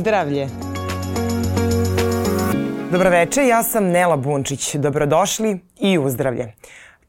uzdravlje. Dobroveče, ja sam Nela Bunčić. Dobrodošli i uzdravlje.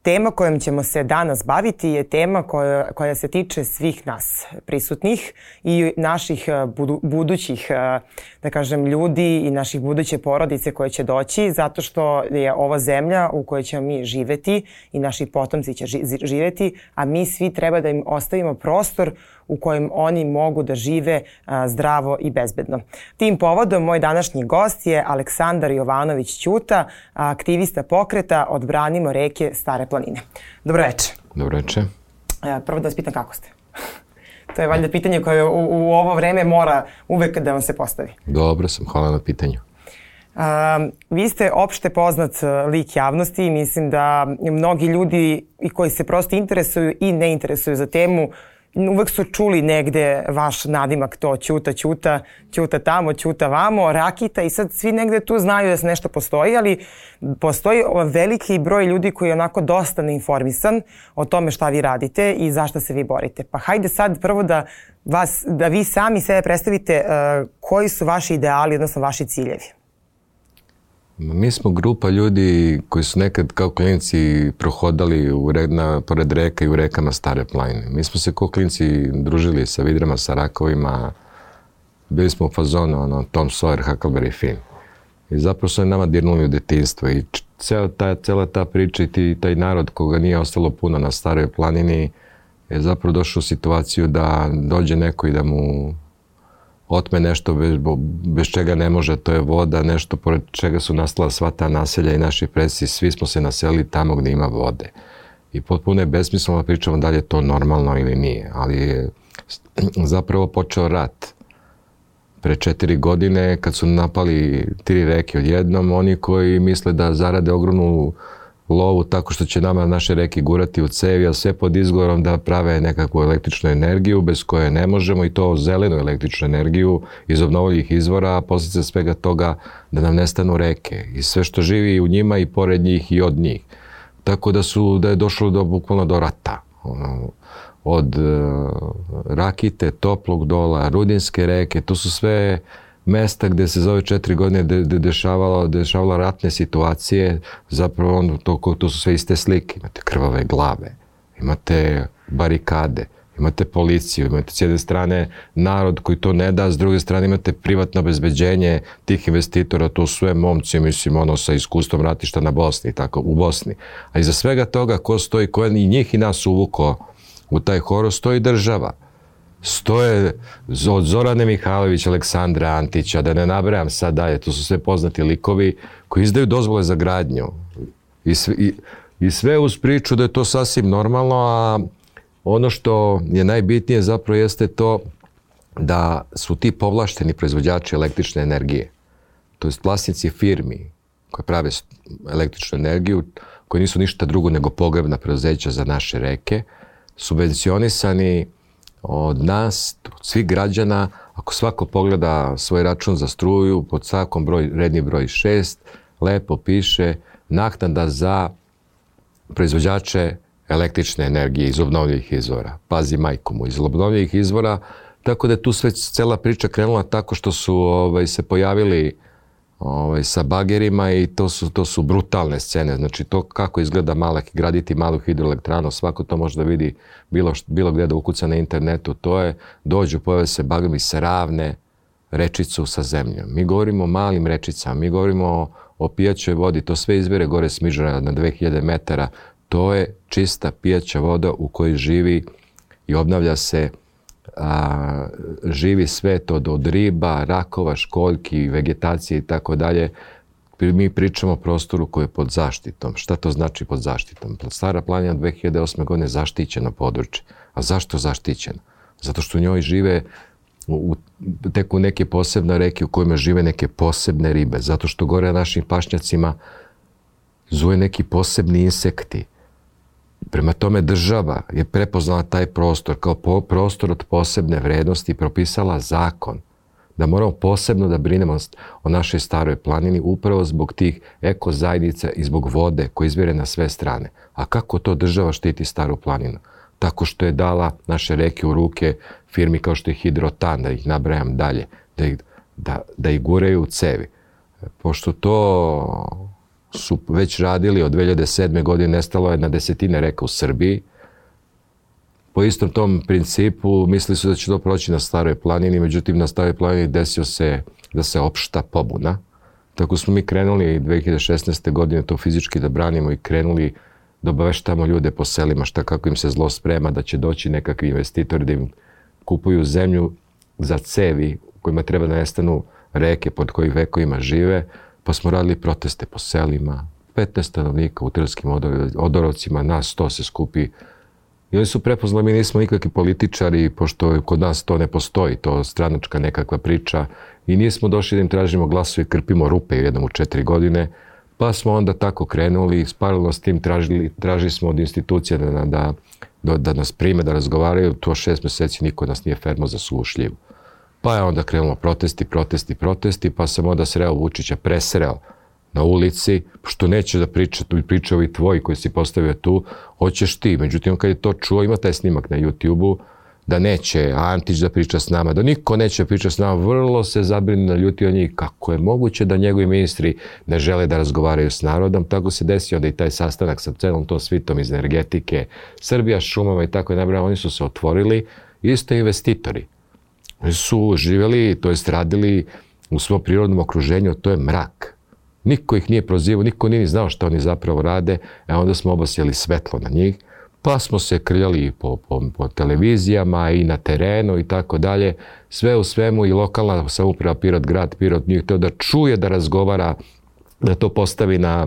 Tema kojom ćemo se danas baviti je tema koja, koja se tiče svih nas prisutnih i naših e, budu, budućih, e, da kažem, ljudi i naših buduće porodice koje će doći, zato što je ova zemlja u kojoj ćemo mi živeti i naši potomci će živeti, a mi svi treba da im ostavimo prostor u kojem oni mogu da žive a, zdravo i bezbedno. Tim povodom moj današnji gost je Aleksandar Jovanović Ćuta, aktivista pokreta Odbranimo reke Stare planine. Dobro večer. Dobro večer. Prvo da vas pitam kako ste? to je valjda pitanje koje u, u ovo vreme mora uvek da vam se postavi. Dobro sam, hvala na pitanju. Um, vi ste opšte poznat lik javnosti i mislim da mnogi ljudi i koji se prosto interesuju i ne interesuju za temu uvek su čuli negde vaš nadimak to Ćuta, Ćuta, Ćuta tamo, Ćuta vamo, Rakita i sad svi negde tu znaju da se nešto postoji, ali postoji veliki broj ljudi koji je onako dosta neinformisan o tome šta vi radite i zašto se vi borite. Pa hajde sad prvo da, vas, da vi sami sebe predstavite uh, koji su vaši ideali, odnosno vaši ciljevi. Mi smo grupa ljudi koji su nekad kao klinici prohodali u, na, pored reka i u rekama Stare planine. Mi smo se kao klinici družili sa vidrama, sa rakovima, bili smo u fazonu, ono, Tom Sawyer, Huckleberry Finn. I zapravo su nama dirnuli u detinstvo i cela ta, cela ta priča i ti, taj narod koga nije ostalo puno na staroj planini je zapravo došao u situaciju da dođe neko i da mu otme nešto bez, bez čega ne može, to je voda, nešto pored čega su nastala sva ta naselja i naši predsi, svi smo se naselili tamo gde ima vode. I potpuno je besmisleno da pričamo da li je to normalno ili nije, ali je zapravo počeo rat. Pre četiri godine, kad su napali tri reke odjednom, oni koji misle da zarade ogromnu lovu tako što će nama naše reke gurati u cevi, a sve pod izgovorom da prave nekakvu električnu energiju bez koje ne možemo i to zelenu električnu energiju iz obnovljivih izvora, a posljedice svega toga da nam nestanu reke i sve što živi u njima i pored njih i od njih. Tako da su, da je došlo do, bukvalno do rata. Ono, od uh, Rakite, Toplog dola, Rudinske reke, to su sve mesta gde se za ove četiri godine de, de dešavalo, dešavalo ratne situacije, zapravo ono, to, to su sve iste slike. Imate krvave glave, imate barikade, imate policiju, imate s jedne strane narod koji to ne da, s druge strane imate privatno obezbeđenje tih investitora, to su sve momci, mislim, ono sa iskustvom ratišta na Bosni, tako, u Bosni. A iza svega toga, ko stoji, ko je i njih i nas uvuko u taj horor, stoji država stoje od Zorane Mihajlović, Aleksandra Antića, da ne nabrajam sad dalje, to su sve poznati likovi koji izdaju dozvole za gradnju. I sve, i, i sve uz priču da je to sasvim normalno, a ono što je najbitnije zapravo jeste to da su ti povlašteni proizvođači električne energije, to jest vlasnici firmi koje prave električnu energiju, koji nisu ništa drugo nego pogrebna preduzeća za naše reke, subvencionisani od nas, od svih građana, ako svako pogleda svoj račun za struju, pod svakom broj, redni broj 6, lepo piše naknada za proizvođače električne energije iz obnovljivih izvora. Pazi majku mu, iz obnovljivih izvora, tako da je tu sve cela priča krenula tako što su ovaj, se pojavili ovaj, sa bagerima i to su, to su brutalne scene. Znači to kako izgleda mala, graditi malu hidroelektranu, svako to može da vidi bilo, bilo gde da ukuca na internetu. To je, dođu, pojave se bagerom i se ravne rečicu sa zemljom. Mi govorimo o malim rečicama, mi govorimo o, o pijaćoj vodi, to sve izvire gore smižara na 2000 metara. To je čista pijaća voda u kojoj živi i obnavlja se a, živi svet od, od riba, rakova, školjki, vegetacije i tako dalje, mi pričamo o prostoru koji je pod zaštitom. Šta to znači pod zaštitom? Stara planina 2008. godine je zaštićeno područje. A zašto zaštićeno? Zato što u njoj žive u, u neke posebne reke u kojima žive neke posebne ribe. Zato što gore na našim pašnjacima zuje neki posebni insekti. Prema tome država je prepoznala taj prostor kao po, prostor od posebne vrednosti i propisala zakon da moramo posebno da brinemo o našoj staroj planini upravo zbog tih eko zajednica i zbog vode koje izvire na sve strane. A kako to država štiti staru planinu? Tako što je dala naše reke u ruke firmi kao što je Hidrotan, da ih nabrajam dalje, da ih da, da ih guraju u cevi. Pošto to su već radili od 2007. godine, nestalo je na desetine reka u Srbiji, po istom tom principu mislili su da će to proći na staroj planini, međutim na staroj planini desio se da se opšta pobuna. Tako smo mi krenuli 2016. godine to fizički da branimo i krenuli da obaveštamo ljude po selima šta kako im se zlo sprema, da će doći nekakvi investitori da im kupuju zemlju za cevi kojima treba da nestanu reke pod koji vekovima žive, pa smo radili proteste po selima, 15 stanovnika u Trskim odorovcima, nas to se skupi I oni su prepoznali, mi nismo nikakvi političari, pošto kod nas to ne postoji, to stranačka nekakva priča. I nismo došli da im tražimo glasove krpimo rupe jednom u četiri godine. Pa smo onda tako krenuli, paralelno s tim tražili, tražili smo od institucija da, da, da, da nas prime, da razgovaraju. To šest meseci niko nas nije fermo zaslušljiv. Pa je onda krenulo protesti, protesti, protesti, pa sam onda sreo Vučića, presreo na ulici, što neće da priča, tu priča ovi tvoji koji si postavio tu, hoćeš ti. Međutim, kad je to čuo, ima taj snimak na YouTube-u, da neće Antić da priča s nama, da niko neće da priča s nama, vrlo se zabrinu na ljuti o njih, kako je moguće da njegovi ministri ne žele da razgovaraju s narodom, tako se desio da i taj sastanak sa celom tom svitom iz energetike, Srbija šumama i tako je nabrano, oni su se otvorili, isto investitori. Su živjeli, to jest radili u svom prirodnom okruženju, to je mrak. Niko ih nije prozivao, niko nije znao šta oni zapravo rade, a onda smo obasjeli svetlo na njih, pa smo se krljali po, po, po televizijama i na terenu i tako dalje. Sve u svemu i lokalna samouprava Pirot grad, Pirot nije htio da čuje, da razgovara, da to postavi na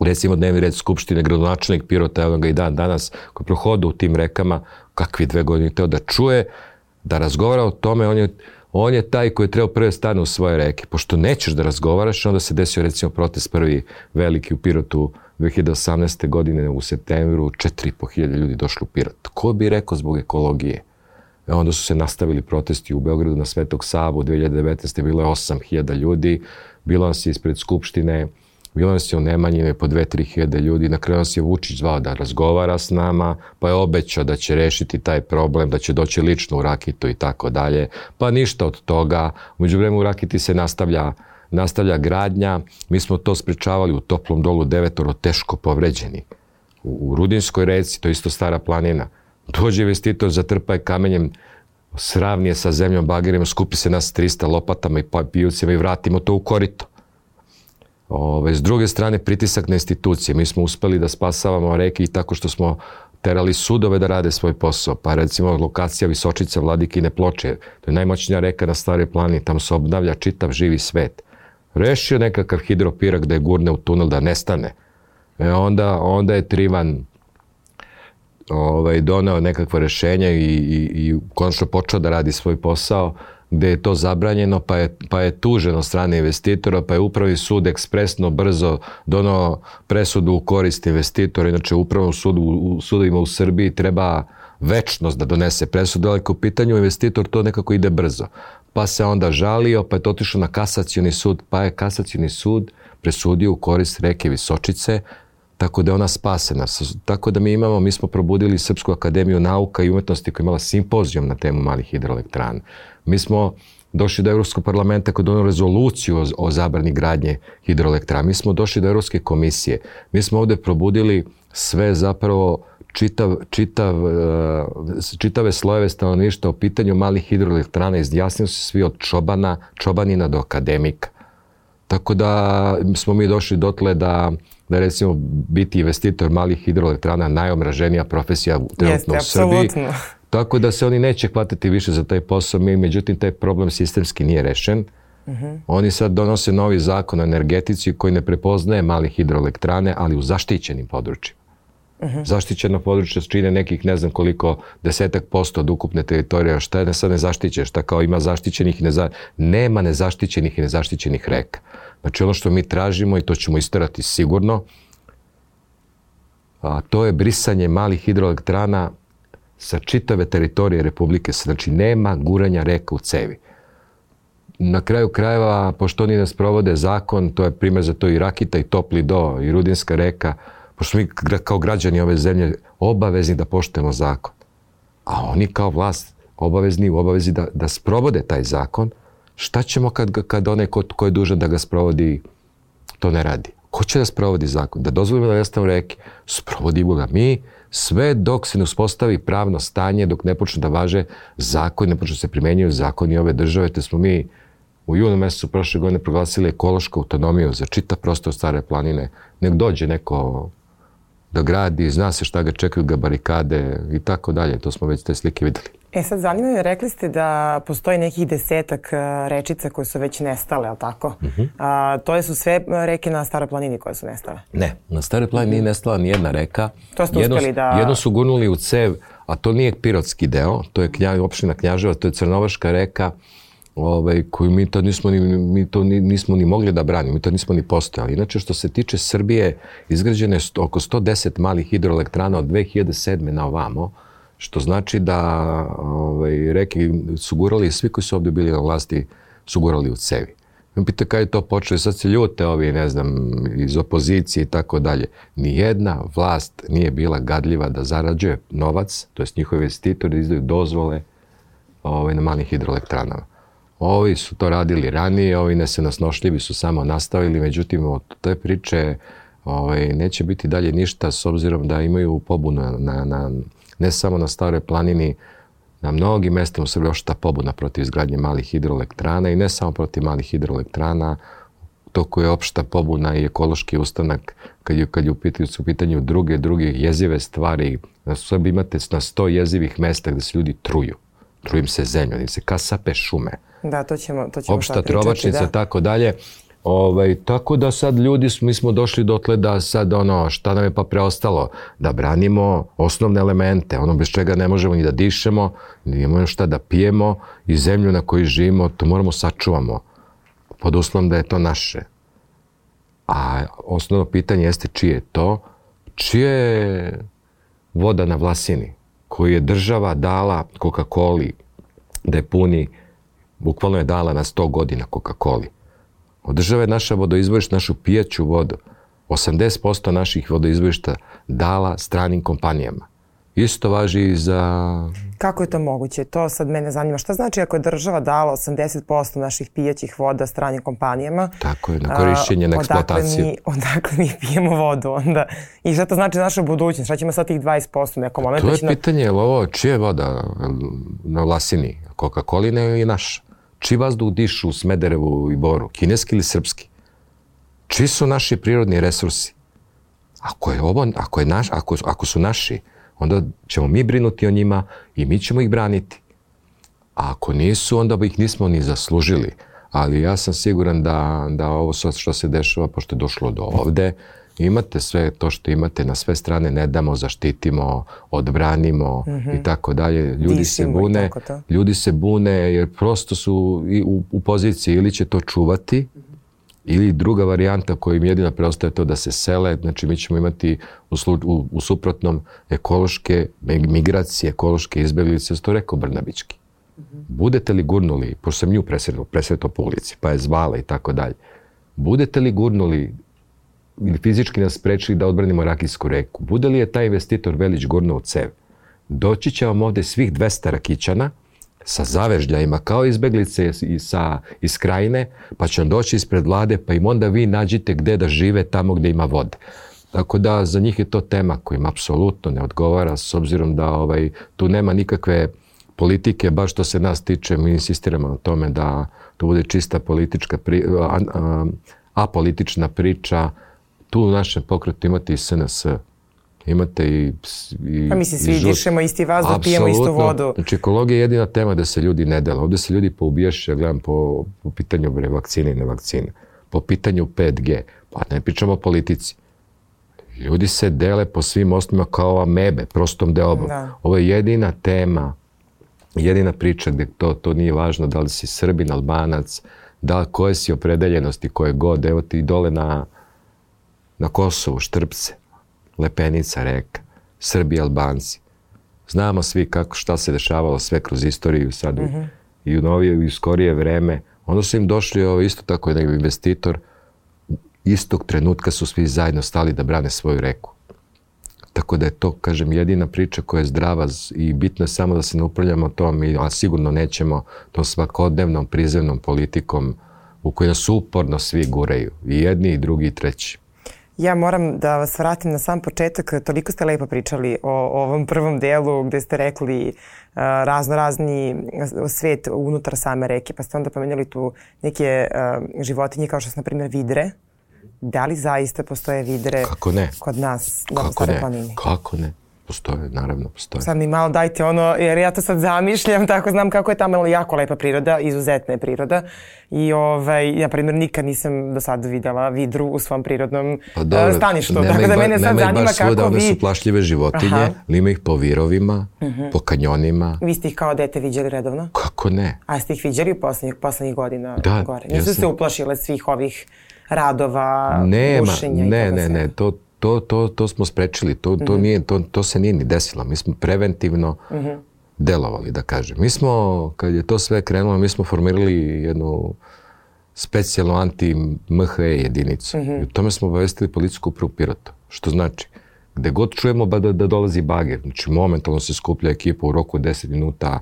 recimo dnevni red Skupštine, gradonačelnik Pirota, evo ga i dan danas, koji prohoda u tim rekama, kakvi dve godine htio da čuje, da razgovara o tome, on je on je taj koji je trebao prve stane u svoje reke. Pošto nećeš da razgovaraš, onda se desio recimo protest prvi veliki u Pirotu 2018. godine u septembru, 4.500 ljudi došli u Pirot. Ko bi rekao zbog ekologije? E onda su se nastavili protesti u Beogradu na Svetog Savu 2019. bilo je 8.000 ljudi, bilo nas je ispred Skupštine, Bilo nas je u Nemanjine po 2-3 hiljade ljudi, na kraju nas je Vučić zvao da razgovara s nama, pa je obećao da će rešiti taj problem, da će doći lično u Rakitu i tako dalje. Pa ništa od toga. Umeđu vremenu u Rakiti se nastavlja nastavlja gradnja. Mi smo to sprečavali u toplom dolu devetoro teško povređeni. U, u Rudinskoj reci, to je isto stara planina. Dođe investitor, zatrpa je kamenjem, sravnije sa zemljom, bagerima, skupi se nas 300 lopatama i pijucima i vratimo to u korito. Ove, s druge strane, pritisak na institucije. Mi smo uspeli da spasavamo reke i tako što smo terali sudove da rade svoj posao. Pa recimo lokacija Visočica Vladikine ploče, to je najmoćnija reka na staroj plani, tamo se obnavlja čitav živi svet. Rešio nekakav hidropirak da je gurne u tunel da nestane. E onda, onda je Trivan ovaj, doneo nekakvo rešenje i, i, i konačno počeo da radi svoj posao gde je to zabranjeno, pa je, pa je tuženo strane investitora, pa je upravi sud ekspresno, brzo donao presudu u korist investitora. Inače, upravnom sudu, u sudovima u Srbiji treba večnost da donese presudu, ali u pitanju investitor to nekako ide brzo. Pa se onda žalio, pa je to otišao na kasacioni sud, pa je kasacioni sud presudio u korist reke Visočice, tako da je ona spasena. Tako da mi imamo, mi smo probudili Srpsku akademiju nauka i umetnosti koja je imala simpozijom na temu malih hidroelektrana. Mi smo došli do Evropskog parlamenta kod ono rezoluciju o, o zabrani gradnje hidroelektrana. Mi smo došli do Evropske komisije. Mi smo ovde probudili sve zapravo čitav, čitav, e, čitave slojeve stanovništva o pitanju malih hidroelektrana. Izjasnili su svi od čobana, čobanina do akademika. Tako da smo mi došli dotle da da recimo biti investitor malih hidroelektrana najomraženija profesija trenutno Jeste, u Srbiji. Apsolutno. Tako da se oni neće hvatati više za taj posao, mi, međutim taj problem sistemski nije rešen. Uh mhm. -huh. Oni sad donose novi zakon o energetici koji ne prepoznaje mali hidroelektrane, ali u zaštićenim područjima. Uh mhm. -huh. Zaštićeno područje čine nekih ne znam koliko desetak posto od ukupne teritorije, šta je ne sad nezaštićen, šta kao ima zaštićenih i neza... nema nezaštićenih i nezaštićenih reka. Znači ono što mi tražimo i to ćemo istarati sigurno, a to je brisanje malih hidroelektrana sa čitave teritorije Republike. Znači, nema guranja reka u cevi. Na kraju krajeva, pošto oni nas provode zakon, to je primjer za to i Rakita, i Topli do, i Rudinska reka, pošto mi kao građani ove zemlje obavezni da poštujemo zakon. A oni kao vlast obavezni u obavezi da, da sprovode taj zakon Šta ćemo kad, kad onaj ko, ko je dužan da ga sprovodi, to ne radi? Ko će da sprovodi zakon? Da dozvolimo da nestanu reke? Sprovodimo ga mi, sve dok se ne uspostavi pravno stanje, dok ne počnu da važe zakon, ne počnu da se primenjuju zakoni ove države, te smo mi u junu mesecu prošle godine proglasili ekološku autonomiju za čita prostor stare planine. Nek dođe neko da gradi, zna se šta ga čekaju, ga barikade i tako dalje. To smo već te slike videli. E sad zanima me, rekli ste da postoji nekih desetak rečica koje su već nestale, ali tako? Uh mhm. -huh. A, to su sve reke na Staroj planini koje su nestale? Ne, na Staroj planini nije nestala ni jedna reka. To ste jedno, uspeli da... Jedno su gurnuli u cev, a to nije pirotski deo, to je knja, opština Knjaževa, to je Crnovaška reka, ovaj, koju mi to nismo ni, mi to ni, nismo ni mogli da branimo, mi to nismo ni postojali. Inače, što se tiče Srbije, izgrađene je oko 110 malih hidroelektrana od 2007. na ovamo, što znači da ovaj, reke su gurali, svi koji su ovde bili na vlasti su gurali u cevi. Me pita kada je to počelo, sad se ljute ovi, ne znam, iz opozicije i tako dalje. Nijedna vlast nije bila gadljiva da zarađuje novac, to jest njihovi investitori izdaju dozvole ovaj, na malih hidroelektranama. Ovi su to radili ranije, ovi nesenošljivi su samo nastavili, međutim od te priče ovaj, neće biti dalje ništa s obzirom da imaju pobunu na, na, ne samo na Staroj planini, na mnogim mestima u Srbiji ošta pobuna protiv izgradnje malih hidroelektrana i ne samo protiv malih hidroelektrana, toku je opšta pobuna i ekološki ustanak kad je, kad je u pitanju, su u pitanju druge, druge jezive stvari. Na Srbiji imate na sto jezivih mesta gde se ljudi truju. Trujem se zemlju, im se kasape šume. Da, to ćemo, to ćemo Opšta trovačnica, da. tako dalje. Ovaj, tako da sad ljudi, mi smo došli dotle da sad ono, šta nam je pa preostalo? Da branimo osnovne elemente, ono bez čega ne možemo ni da dišemo, ni imamo šta da pijemo i zemlju na kojoj živimo, to moramo sačuvamo pod uslovom da je to naše. A osnovno pitanje jeste čije je to? Čije je voda na Vlasini koju je država dala Coca-Coli da je puni, bukvalno je dala na 100 godina Coca-Coli. Od države je naša vodoizvorišta, našu pijaću vodu, 80% naših vodoizvorišta dala stranim kompanijama. Isto važi i za... Kako je to moguće? To sad mene zanima. Šta znači ako je država dala 80% naših pijaćih voda stranim kompanijama? Tako je, na korišćenje, na eksploataciju. Odakle mi, odakle mi pijemo vodu onda? I šta to znači za našu budućnost? Šta ćemo sa tih 20% nekom momentu? To je pitanje, je li ovo čije voda na Vlasini? Coca-Coline ili naša? Čiji vazduh dišu u Smederevu i Boru? Kineski ili srpski? Čiji su naši prirodni resursi? Ako je ovo, ako, je naš, ako, ako su naši, onda ćemo mi brinuti o njima i mi ćemo ih braniti. A ako nisu, onda bi ih nismo ni zaslužili. Ali ja sam siguran da, da ovo što se dešava, pošto je došlo do ovde, imate sve to što imate na sve strane, ne damo, zaštitimo, odbranimo -hmm. i tako dalje. Ljudi Dišimo se bune, ljudi se bune jer prosto su i u, u poziciji ili će to čuvati, mm -hmm. Ili druga varijanta koja im jedina preostaje to da se sele, znači mi ćemo imati u, slu, u, u suprotnom ekološke migracije, ekološke izbjeglice, to rekao Brnabićki. Mm -hmm. Budete li gurnuli, pošto sam nju presretao, presretao po ulici, pa je zvala i tako dalje, budete li gurnuli ili fizički nas sprečili da odbranimo Rakijsku reku. Bude li je taj investitor Velić gurno u cev, doći će vam ovde svih 200 rakićana sa zavežljajima kao izbeglice i sa, iz krajine, pa će vam doći ispred vlade, pa im onda vi nađite gde da žive tamo gde ima vode. Tako da za njih je to tema kojim apsolutno ne odgovara, s obzirom da ovaj, tu nema nikakve politike, baš što se nas tiče, mi insistiramo na tome da to bude čista politička, pri, a, a, apolitična priča, tu u našem pokretu imate i SNS, imate i... i pa mislim, svi i dišemo isti vazduh, pijemo istu vodu. Znači, ekologija je jedina tema da se ljudi ne dela. Ovde se ljudi poubijaš, ja gledam po, po pitanju bre, vakcine i ne vakcine, po pitanju 5G, pa ne pričamo o politici. Ljudi se dele po svim osnovima kao ova mebe, prostom deobom. Da. Ovo je jedina tema, jedina priča gde to, to nije važno da li si Srbin, Albanac, da koje si opredeljenosti, koje god. Evo ti dole na, na Kosovu, Štrpce, Lepenica, Reka, Srbi, Albanci. Znamo svi kako, šta se dešavalo sve kroz istoriju sad mm -hmm. i u novije i u skorije vreme. Onda su im došli ovo isto tako jedan investitor. Istog trenutka su svi zajedno stali da brane svoju reku. Tako da je to, kažem, jedina priča koja je zdrava i bitno je samo da se ne upravljamo tom, a sigurno nećemo tom svakodnevnom prizemnom politikom u kojoj nas uporno svi gureju. I jedni, i drugi, i treći. Ja moram da vas vratim na sam početak. Toliko ste lepo pričali o, o ovom prvom delu gde ste rekli uh, razno razni svet unutar same reke, pa ste onda pomenjali tu neke uh, životinje kao što su na primjer vidre. Da li zaista postoje vidre Kako ne? kod nas na Kako ne? planini? Kako ne? Postoje, naravno postoje. Sad mi malo dajte ono, jer ja to sad zamišljam, tako znam kako je tamo jako lepa priroda, izuzetna je priroda. I ovaj, ja primjer nikad nisam do sada videla vidru u svom prirodnom pa dobro, staništu. Tako da mene sad zanima kako svuda, vi... One su plašljive životinje, Aha. ima ih po virovima, uh mhm. -huh. po kanjonima. Vi ste ih kao dete viđali redovno? Kako ne? A ste ih viđali u poslednjih, poslednjih godina da, gore? Nisu se uplašile svih ovih radova, Nema, bušenja ne, ne, ne, to, to, to, to smo sprečili, to, to, -hmm. nije, to, to se nije ni desilo. Mi smo preventivno mm -hmm. delovali, da kažem. Mi smo, kad je to sve krenulo, mi smo formirali jednu specijalnu anti-MHE jedinicu. Mm -hmm. I u tome smo obavestili policijsku upravu Pirota. Što znači, gde god čujemo da, da dolazi bager, znači momentalno se skuplja ekipa u roku 10 minuta,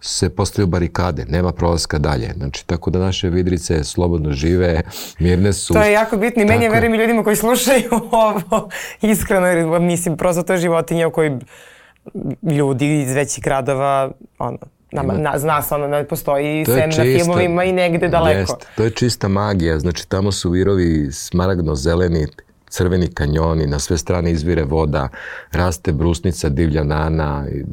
se postavljaju barikade, nema prolaska dalje. Znači, tako da naše vidrice slobodno žive, mirne su. To je jako bitno i meni je verujem i ljudima koji slušaju ovo, iskreno, jer mislim, prosto to je životinja u kojoj ljudi iz većih gradova, ono, Nama, na, zna se ono da postoji sem čista, na filmovima i negde daleko. Jest, to je čista magija, znači tamo su virovi smaragno-zeleni, crveni kanjoni, na sve strane izvire voda, raste brusnica, divlja nana, i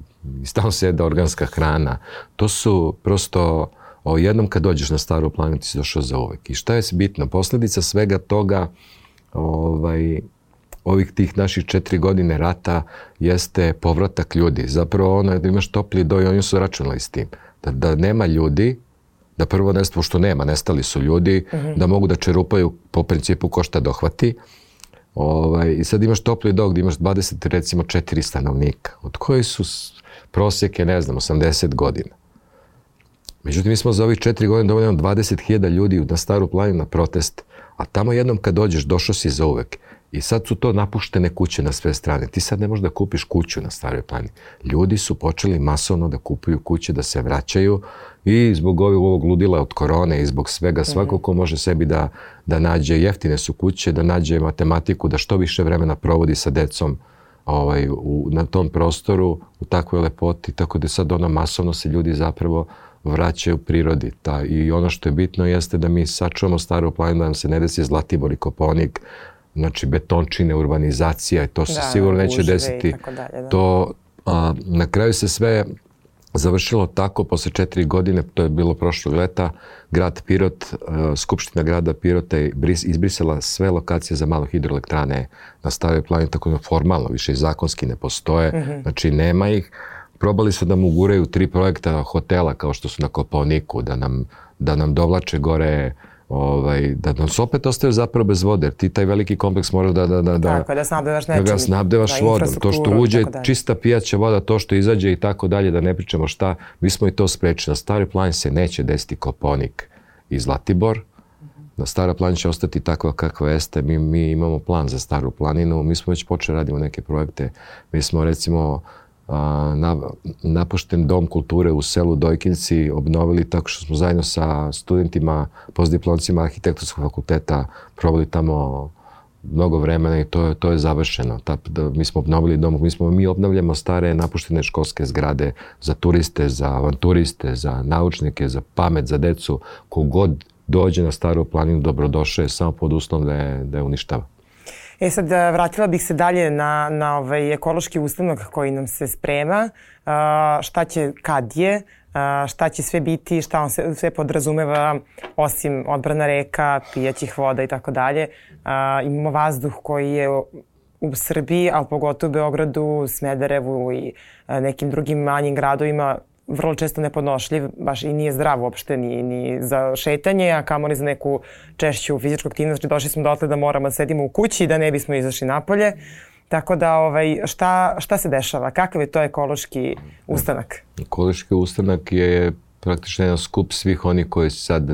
stalno se jeda organska hrana. To su prosto, o, jednom kad dođeš na staru planetu si došao za uvek. I šta je bitno? Posledica svega toga ovaj, ovih tih naših četiri godine rata jeste povratak ljudi. Zapravo ono da imaš topli doj, oni su računali s tim. Da, da nema ljudi, da prvo nestvo što nema, nestali su ljudi, uh mhm. -huh. da mogu da čerupaju po principu ko šta dohvati, Ovaj, I sad imaš topli dog gdje imaš 20 recimo 4 stanovnika, od koji su prosjeke, ne znam, 80 godina. Međutim, mi smo za ovih 4 godine dovoljeno 20.000 ljudi na staru planinu na protest, a tamo jednom kad dođeš, došao si za uvek. I sad su to napuštene kuće na sve strane. Ti sad ne možeš da kupiš kuću na staroj planini. Ljudi su počeli masovno da kupuju kuće, da se vraćaju i zbog ovog ludila od korone i zbog svega svako ko može sebi da, da nađe, jeftine su kuće, da nađe matematiku, da što više vremena provodi sa decom ovaj, u, na tom prostoru, u takvoj lepoti, tako da sad ono masovno se ljudi zapravo vraćaju u prirodi. Ta, I ono što je bitno jeste da mi sačuvamo staru planinu, da nam se ne desi Zlatibor i Koponik, znači betončine, urbanizacija i to se da, sigurno neće desiti. Dalje, da. To, a, na kraju se sve završilo tako, posle četiri godine, to je bilo prošlog leta, grad Pirot, Skupština grada Pirota je izbrisala sve lokacije za malo hidroelektrane na staroj planini, tako da formalno više i zakonski ne postoje, mm -hmm. znači nema ih. Probali su da mu guraju tri projekta hotela kao što su na Koponiku, da nam, da nam dovlače gore ovaj, da nas opet ostaju zapravo bez vode, jer ti taj veliki kompleks moraš da, da, da, da, tako, da snabdevaš nečim, da ga snabdevaš da, vodom. To što uđe, čista pijaća voda, to što izađe i tako dalje, da ne pričamo šta, mi smo i to sprečili. Na stari plan se neće desiti Koponik i Zlatibor, na stara planina će ostati takva kakva jeste. Mi, mi imamo plan za staru planinu, mi smo već počeli radimo neke projekte. Mi smo recimo na, napušten dom kulture u selu Dojkinci obnovili tako što smo zajedno sa studentima, postdiplomcima arhitektorskog fakulteta proveli tamo mnogo vremena i to je, to je završeno. Ta, da, mi smo obnovili dom, mi, smo, mi obnavljamo stare napuštene školske zgrade za turiste, za avanturiste, za naučnike, za pamet, za decu. Kogod dođe na staru planinu dobrodošao je samo pod uslovom da je, da je uništava. E sad, vratila bih se dalje na, na ovaj ekološki ustanak koji nam se sprema. Uh, šta će, kad je, uh, šta će sve biti, šta on se, sve podrazumeva, osim odbrana reka, pijaćih voda i tako dalje. Imamo vazduh koji je u Srbiji, ali pogotovo u Beogradu, Smederevu i nekim drugim manjim gradovima vrlo često nepodnošljiv, baš i nije zdrav uopšte ni, ni za šetanje, a kamoli za neku češću fizičku aktivnost. Znači došli smo dotle da moramo da sedimo u kući da ne bismo izašli napolje. Tako da ovaj, šta, šta se dešava? Kakav je to ekološki ustanak? Ekološki ustanak je praktično jedan skup svih oni koji sad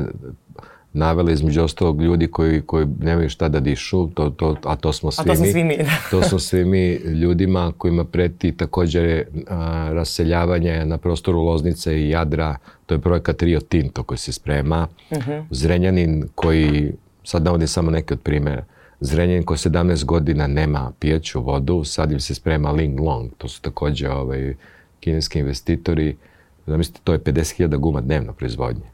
navela između ostalog ljudi koji, koji nemaju šta da dišu, to, to, a to smo svi A to smo mi. svi mi, da. To smo svi mi ljudima kojima preti također a, raseljavanje na prostoru Loznice i Jadra. To je projekat Rio Tinto koji se sprema. Zrenjanin koji, sad navodim samo neke od primjera, Zrenjanin koji 17 godina nema pijeću vodu, sad im se sprema Ling Long. To su također ovaj, kineski investitori. Zamislite, to je 50.000 guma dnevno proizvodnje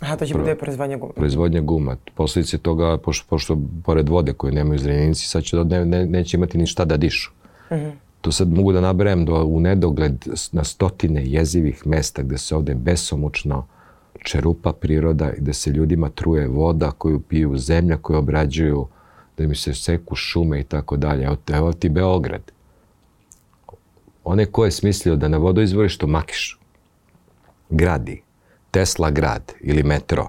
Aha, to će bude proizvodnja guma. proizvodnja guma. Posljedice toga, pošto, pošto pored vode koju nemaju zrenjenici, sad će da ne, ne, neće imati ni šta da dišu. To sad mogu da naberem do, u nedogled na stotine jezivih mesta gde se ovde besomučno čerupa priroda i da se ljudima truje voda koju piju, zemlja koju obrađuju, da mi se seku šume i tako dalje. Evo, evo ti Beograd. Onaj ko je smislio da na vodoizvorištu Makišu gradi Tesla grad ili metro,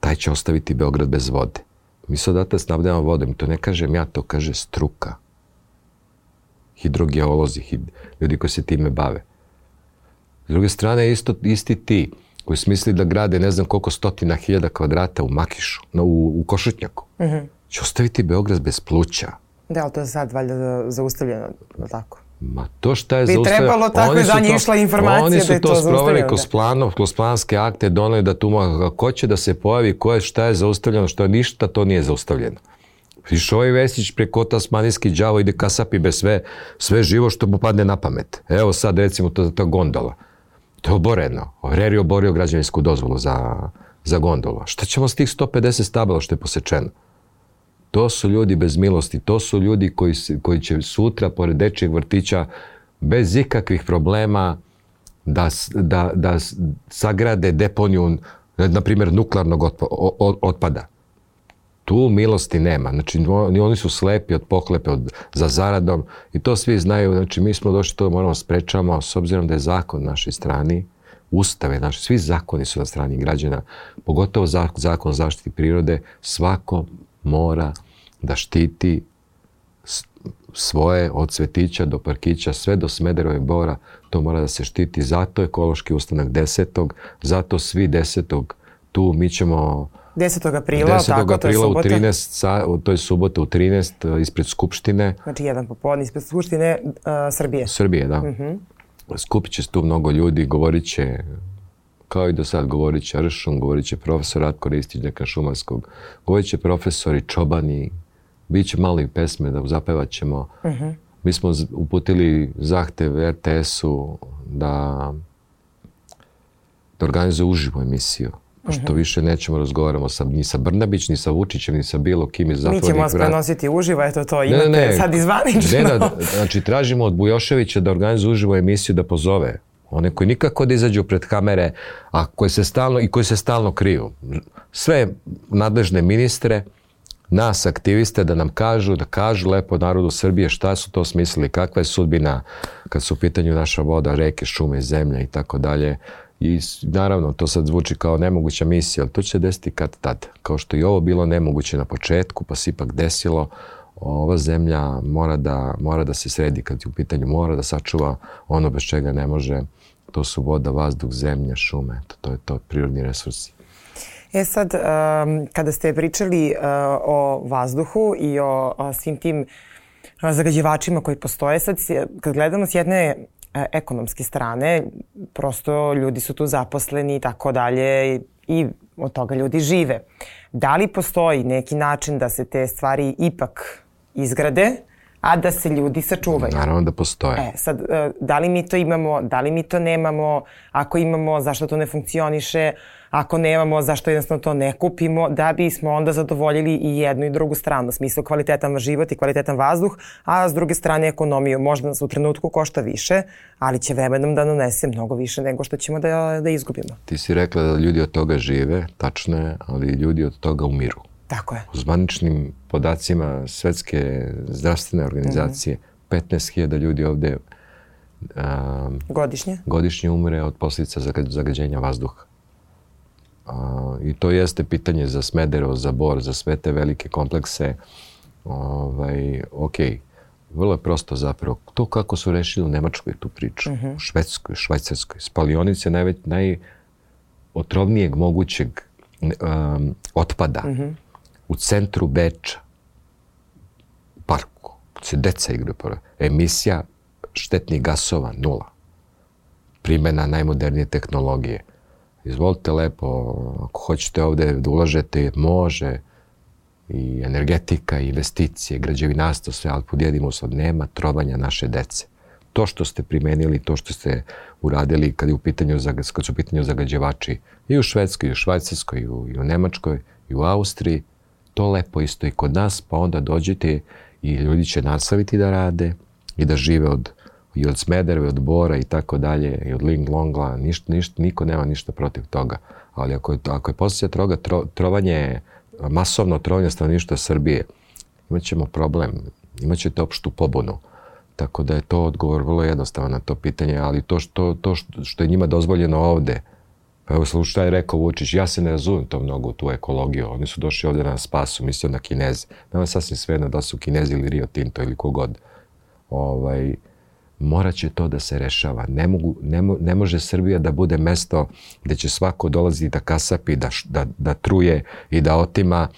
taj će ostaviti Beograd bez vode. Mi se odatle snabdevamo vodom to ne kažem ja, to kaže struka. Hidrogeolozi, hid, ljudi koji se time bave. S druge strane, isto, isti ti koji smisli da grade ne znam koliko stotina hiljada kvadrata u Makišu, na, u, u Košutnjaku, će ostaviti Beograd bez pluća. Da, ali to je sad valjda za- zaustavljeno, tako? Ma to šta je Bi zaustavljeno? trebalo tako Oni i su za njih to- išla informacija Oni da su je to to sproveli zaustavljeno, kroz, da. planov, kroz planske akte, doneli da tu ko će da se pojavi, ko je, šta je zaustavljeno, što je ništa, to nije zaustavljeno. Išao ovaj Vesić preko tasmanijski đavo ide kasapi bez sve, sve živo što mu padne na pamet. Evo sad recimo to, to gondola. To je oboreno. Reri oborio građevinsku dozvolu za, za gondolu. Šta ćemo s tih 150 stabala što je posečeno? To su ljudi bez milosti, to su ljudi koji, koji će sutra pored dečijeg vrtića bez ikakvih problema da, da, da sagrade deponiju, na primjer, nuklearnog otpada. Tu milosti nema. Znači, oni su slepi od pohlepe, od, za zaradom i to svi znaju. Znači, mi smo došli to moramo sprečavamo s obzirom da je zakon na našoj strani, ustave naši, svi zakoni su na strani građana, pogotovo za- zakon zaštiti prirode, svako mora da štiti svoje od cvetića do parkića, sve do Smederova i Bora, to mora da se štiti. Zato je ekološki ustanak desetog, zato svi desetog tu mi ćemo 10. aprila, 10. tako, to je aprila u subota. 13, sa, u- to je subota u 13 uh, ispred Skupštine Znači, jedan popodne ispred Skupštine uh, Srbije. Srbije, da. Skupit će se tu mnogo ljudi, govorit će, kao i do sad, govorit će Ršum, govorit će profesor Ratko Ristić, dekan Šumarskog, govorit će profesori Čobani, bit će malo i pesme da zapevat ćemo. Mi smo uputili zahtev RTS-u da, da organizuje uživu emisiju. Pošto više nećemo razgovaramo sa, ni sa Brnabić, ni sa Vučićem, ni sa bilo kim iz Mi zatvornih ćemo vas prenositi uživo, eto to imate sad izvanično. Ne, da, znači tražimo od Bujoševića da organizuje uživo emisiju da pozove one koji nikako da izađu pred kamere, a koji se stalno, i koji se stalno kriju. Sve nadležne ministre, nas aktiviste da nam kažu, da kažu lepo narodu Srbije šta su to smislili, kakva je sudbina kad su u pitanju naša voda, reke, šume, zemlja i tako dalje. I naravno, to sad zvuči kao nemoguća misija, ali to će desiti kad tad. Kao što i ovo bilo nemoguće na početku, pa se ipak desilo, ova zemlja mora da, mora da se sredi kad je u pitanju, mora da sačuva ono bez čega ne može. To su voda, vazduh, zemlja, šume, to, to je to, prirodni resursi. E sad, um, kada ste pričali uh, o vazduhu i o, svim tim uh, zagađivačima koji postoje, sad kad gledamo s jedne uh, ekonomske strane, prosto ljudi su tu zaposleni i tako dalje i od toga ljudi žive. Da li postoji neki način da se te stvari ipak izgrade, a da se ljudi sačuvaju? Naravno da postoje. E, sad, e, da li mi to imamo, da li mi to nemamo, ako imamo, zašto to ne funkcioniše, ako nemamo, zašto jednostavno to ne kupimo, da bismo onda zadovoljili i jednu i drugu stranu, u smislu kvalitetan život i kvalitetan vazduh, a s druge strane ekonomiju možda nas u trenutku košta više, ali će vremenom da nanese mnogo više nego što ćemo da, da izgubimo. Ti si rekla da ljudi od toga žive, tačno je, ali ljudi od toga umiru. Tako je. Zvaničnim podacima Svetske zdravstvene organizacije 15.000 ljudi ovde um, Godišnje. godišnje umre od posljedica zaga- zagađenja vazduha. A, I to jeste pitanje za Smederevo, za Bor, za sve te velike komplekse. Ovaj, ok, vrlo je prosto zapravo. To kako su rešili u Nemačkoj tu priču, u Švedskoj, Švajcarskoj. Spalionice najveć, najotrovnijeg mogućeg um, otpada mm -hmm. U centru Beča, parku, se deca igraju emisija štetnih gasova nula. Primjena najmodernije tehnologije. Izvolite lepo, ako hoćete ovde da ulažete, može, i energetika, i investicije, građevinarstvo, sve, ali podjedimo sad, nema trovanja naše dece. To što ste primenili, to što ste uradili kad, je u pitanju, kad su u pitanju zagađevači i u Švedskoj, i u Švajcarskoj, i u, i u Nemačkoj, i u Austriji, to lepo isto i kod nas, pa onda dođete i ljudi će nastaviti da rade i da žive od, i od Smedereve, od Bora i tako dalje, i od Ling Longla, ništa, ništa, niko nema ništa protiv toga. Ali ako je, ako je posljedica toga tro, trovanje masovno trovanje stanovništva Srbije, imaćemo problem, imaćete opštu pobunu. Tako da je to odgovor vrlo jednostavan na to pitanje, ali to što, to što je njima dozvoljeno ovde, pa evo slušaj šta je rekao Vučić, ja se ne razumem to mnogo u tu ekologiju, oni su došli ovde na spasu, mislio na Kineze. Nema sasvim sve da su Kinezi ili Rio Tinto ili kogod. Ovaj, morat će to da se rešava. Ne, mogu, ne, mo, ne može Srbija da bude mesto gde će svako dolaziti da kasapi, da, da, da truje i da otima.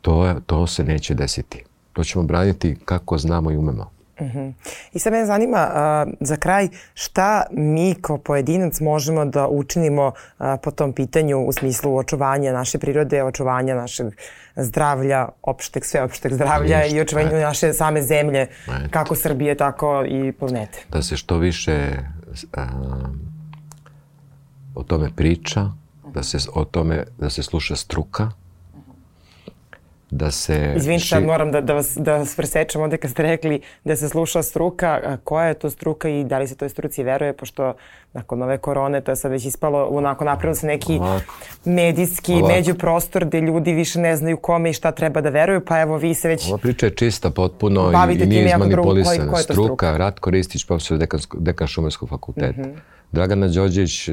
To, to se neće desiti. To ćemo braniti kako znamo i umemo. Uh mhm. -huh. I sad me zanima uh, za kraj šta mi kao pojedinac možemo da učinimo uh, po tom pitanju u smislu očuvanja naše prirode, očuvanja našeg zdravlja, opšteg, sveopšteg zdravlja Ništa, i očuvanju ne. naše same zemlje, ne. kako Srbije, tako i planete. Da se što više uh, o tome priča, da se o tome, da se sluša struka, da se... Izvinite, ši... moram da, da, vas, da vas presečem ovde kad ste rekli da se sluša struka. Koja je to struka i da li se toj struci veruje, pošto nakon ove korone to je sad već ispalo, onako napravilo se neki Ovako. medijski Ovako. međuprostor gde ljudi više ne znaju kome i šta treba da veruju, pa evo vi se već... Ova priča je čista potpuno i, i nije izmanipulisana. Struka, struka, Ratko Ristić, profesor dekan, dekan Šumarskog fakulteta. Mm -hmm. Dragana Đorđević,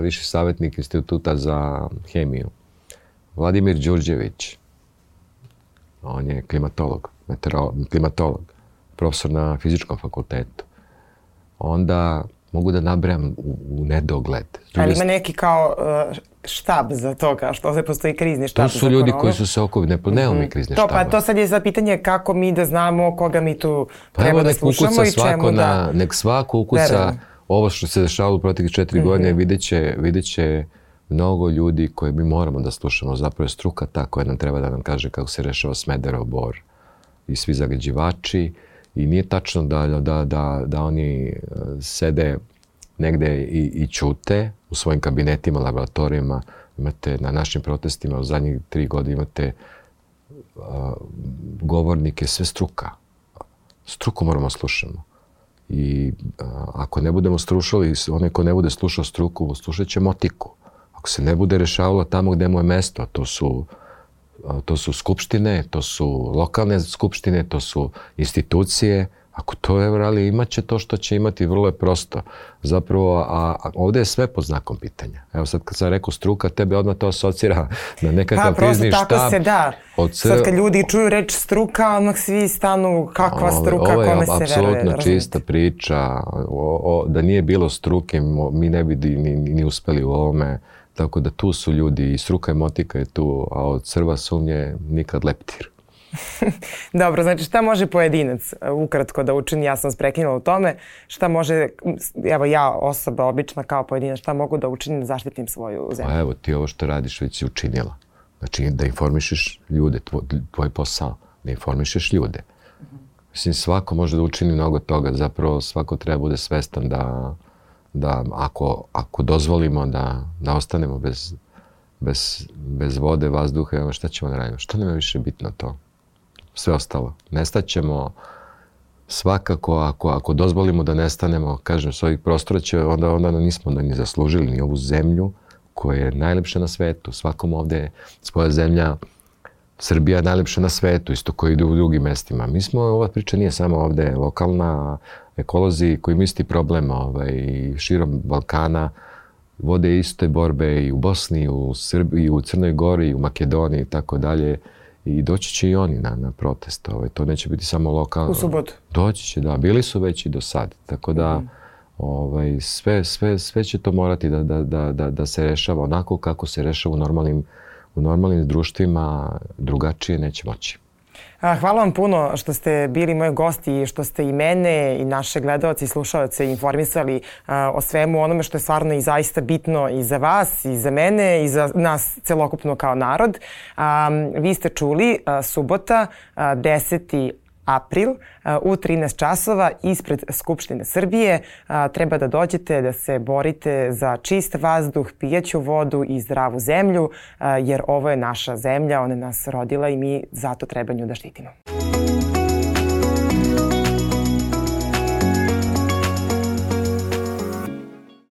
viši savjetnik instituta za hemiju. Vladimir Đurđević, on je klimatolog, klimatolog, profesor na fizičkom fakultetu. Onda mogu da nabrajam u, u nedogled. Ali ima neki kao uh, štab za to, kao što ovde postoji krizni štab To su ljudi koronu. koji su se oko... Ne, nemamo mm -hmm. mi krizni to, Pa to sad je za pitanje kako mi da znamo koga mi tu pa treba da slušamo i čemu na, da... Nek svako ukuca ovo što se dešavalo u proteklih četiri mm -hmm. godine, vidjet će, vidjet će mnogo ljudi koje mi moramo da slušamo. Zapravo je struka ta koja nam treba da nam kaže kako se rešava Smederov bor i svi zagađivači. I nije tačno da, da, da, da oni e, sede negde i, i čute u svojim kabinetima, laboratorijama. Imate na našim protestima u zadnjih tri godine imate a, govornike sve struka. Struku moramo da slušamo. I a, ako ne budemo slušali, onaj ko ne bude slušao struku, slušat će motiku ako se ne bude rešavalo tamo gde mu je mesto, to su to su skupštine, to su lokalne skupštine, to su institucije, Ako to je, ali imaće to što će imati, vrlo je prosto. Zapravo, a, a ovde je sve pod znakom pitanja. Evo sad kad sam rekao struka, tebe odmah to asocira na nekakav pa, krizni štab. tako se da. Od cr... Sad kad ljudi čuju reč struka, odmah svi stanu kakva ovo, struka, ovo je, kome se veruje. Ovo je apsolutno čista priča. O, o, da nije bilo struke, mi ne bi ni, ni, ni uspeli u ovome. Tako da tu su ljudi i struka i motika je tu, a od crva sumnje nikad leptir. Dobro, znači šta može pojedinac uh, ukratko da učini, ja sam sprekinula u tome, šta može, evo ja osoba obična kao pojedinac, šta mogu da učinim da zaštitim svoju zemlju? Pa evo ti ovo što radiš već si učinila. Znači da informišeš ljude, tvoj, tvoj posao, da informišeš ljude. -huh. Mislim, svako može da učini mnogo toga, zapravo svako treba bude svestan da da ako, ako dozvolimo da, da ostanemo bez, bez, bez vode, vazduha, šta ćemo da radimo? Što nam je više bitno to? Sve ostalo. Nestaćemo svakako ako, ako dozvolimo da nestanemo, kažem, s ovih prostora će, onda, onda nismo da ni zaslužili ni ovu zemlju koja je najlepša na svetu. Svakom ovde svoja zemlja, Srbija je najlepša na svetu, isto koji ide u drugim mestima. Mi smo, ova priča nije samo ovde lokalna, ekolozi koji imaju isti problem ovaj, širom Balkana vode iste borbe i u Bosni, i u Srbiji, i u Crnoj Gori, i u Makedoniji i tako dalje. I doći će i oni na, na protest. Ovaj. To neće biti samo lokalno. U subotu? Doći će, da. Bili su već i do sad. Tako da, mm. ovaj, sve, sve, sve će to morati da, da, da, da, da se rešava onako kako se rešava u normalnim, u normalnim društvima, drugačije neće moći. Hvala vam puno što ste bili moji gosti i što ste i mene i naše gledalce i slušalce informisali o svemu onome što je stvarno i zaista bitno i za vas i za mene i za nas celokupno kao narod. Vi ste čuli subota 10 april u 13 časova ispred Skupštine Srbije. Treba da dođete da se borite za čist vazduh, pijeću vodu i zdravu zemlju, jer ovo je naša zemlja, ona nas rodila i mi zato treba nju da štitimo.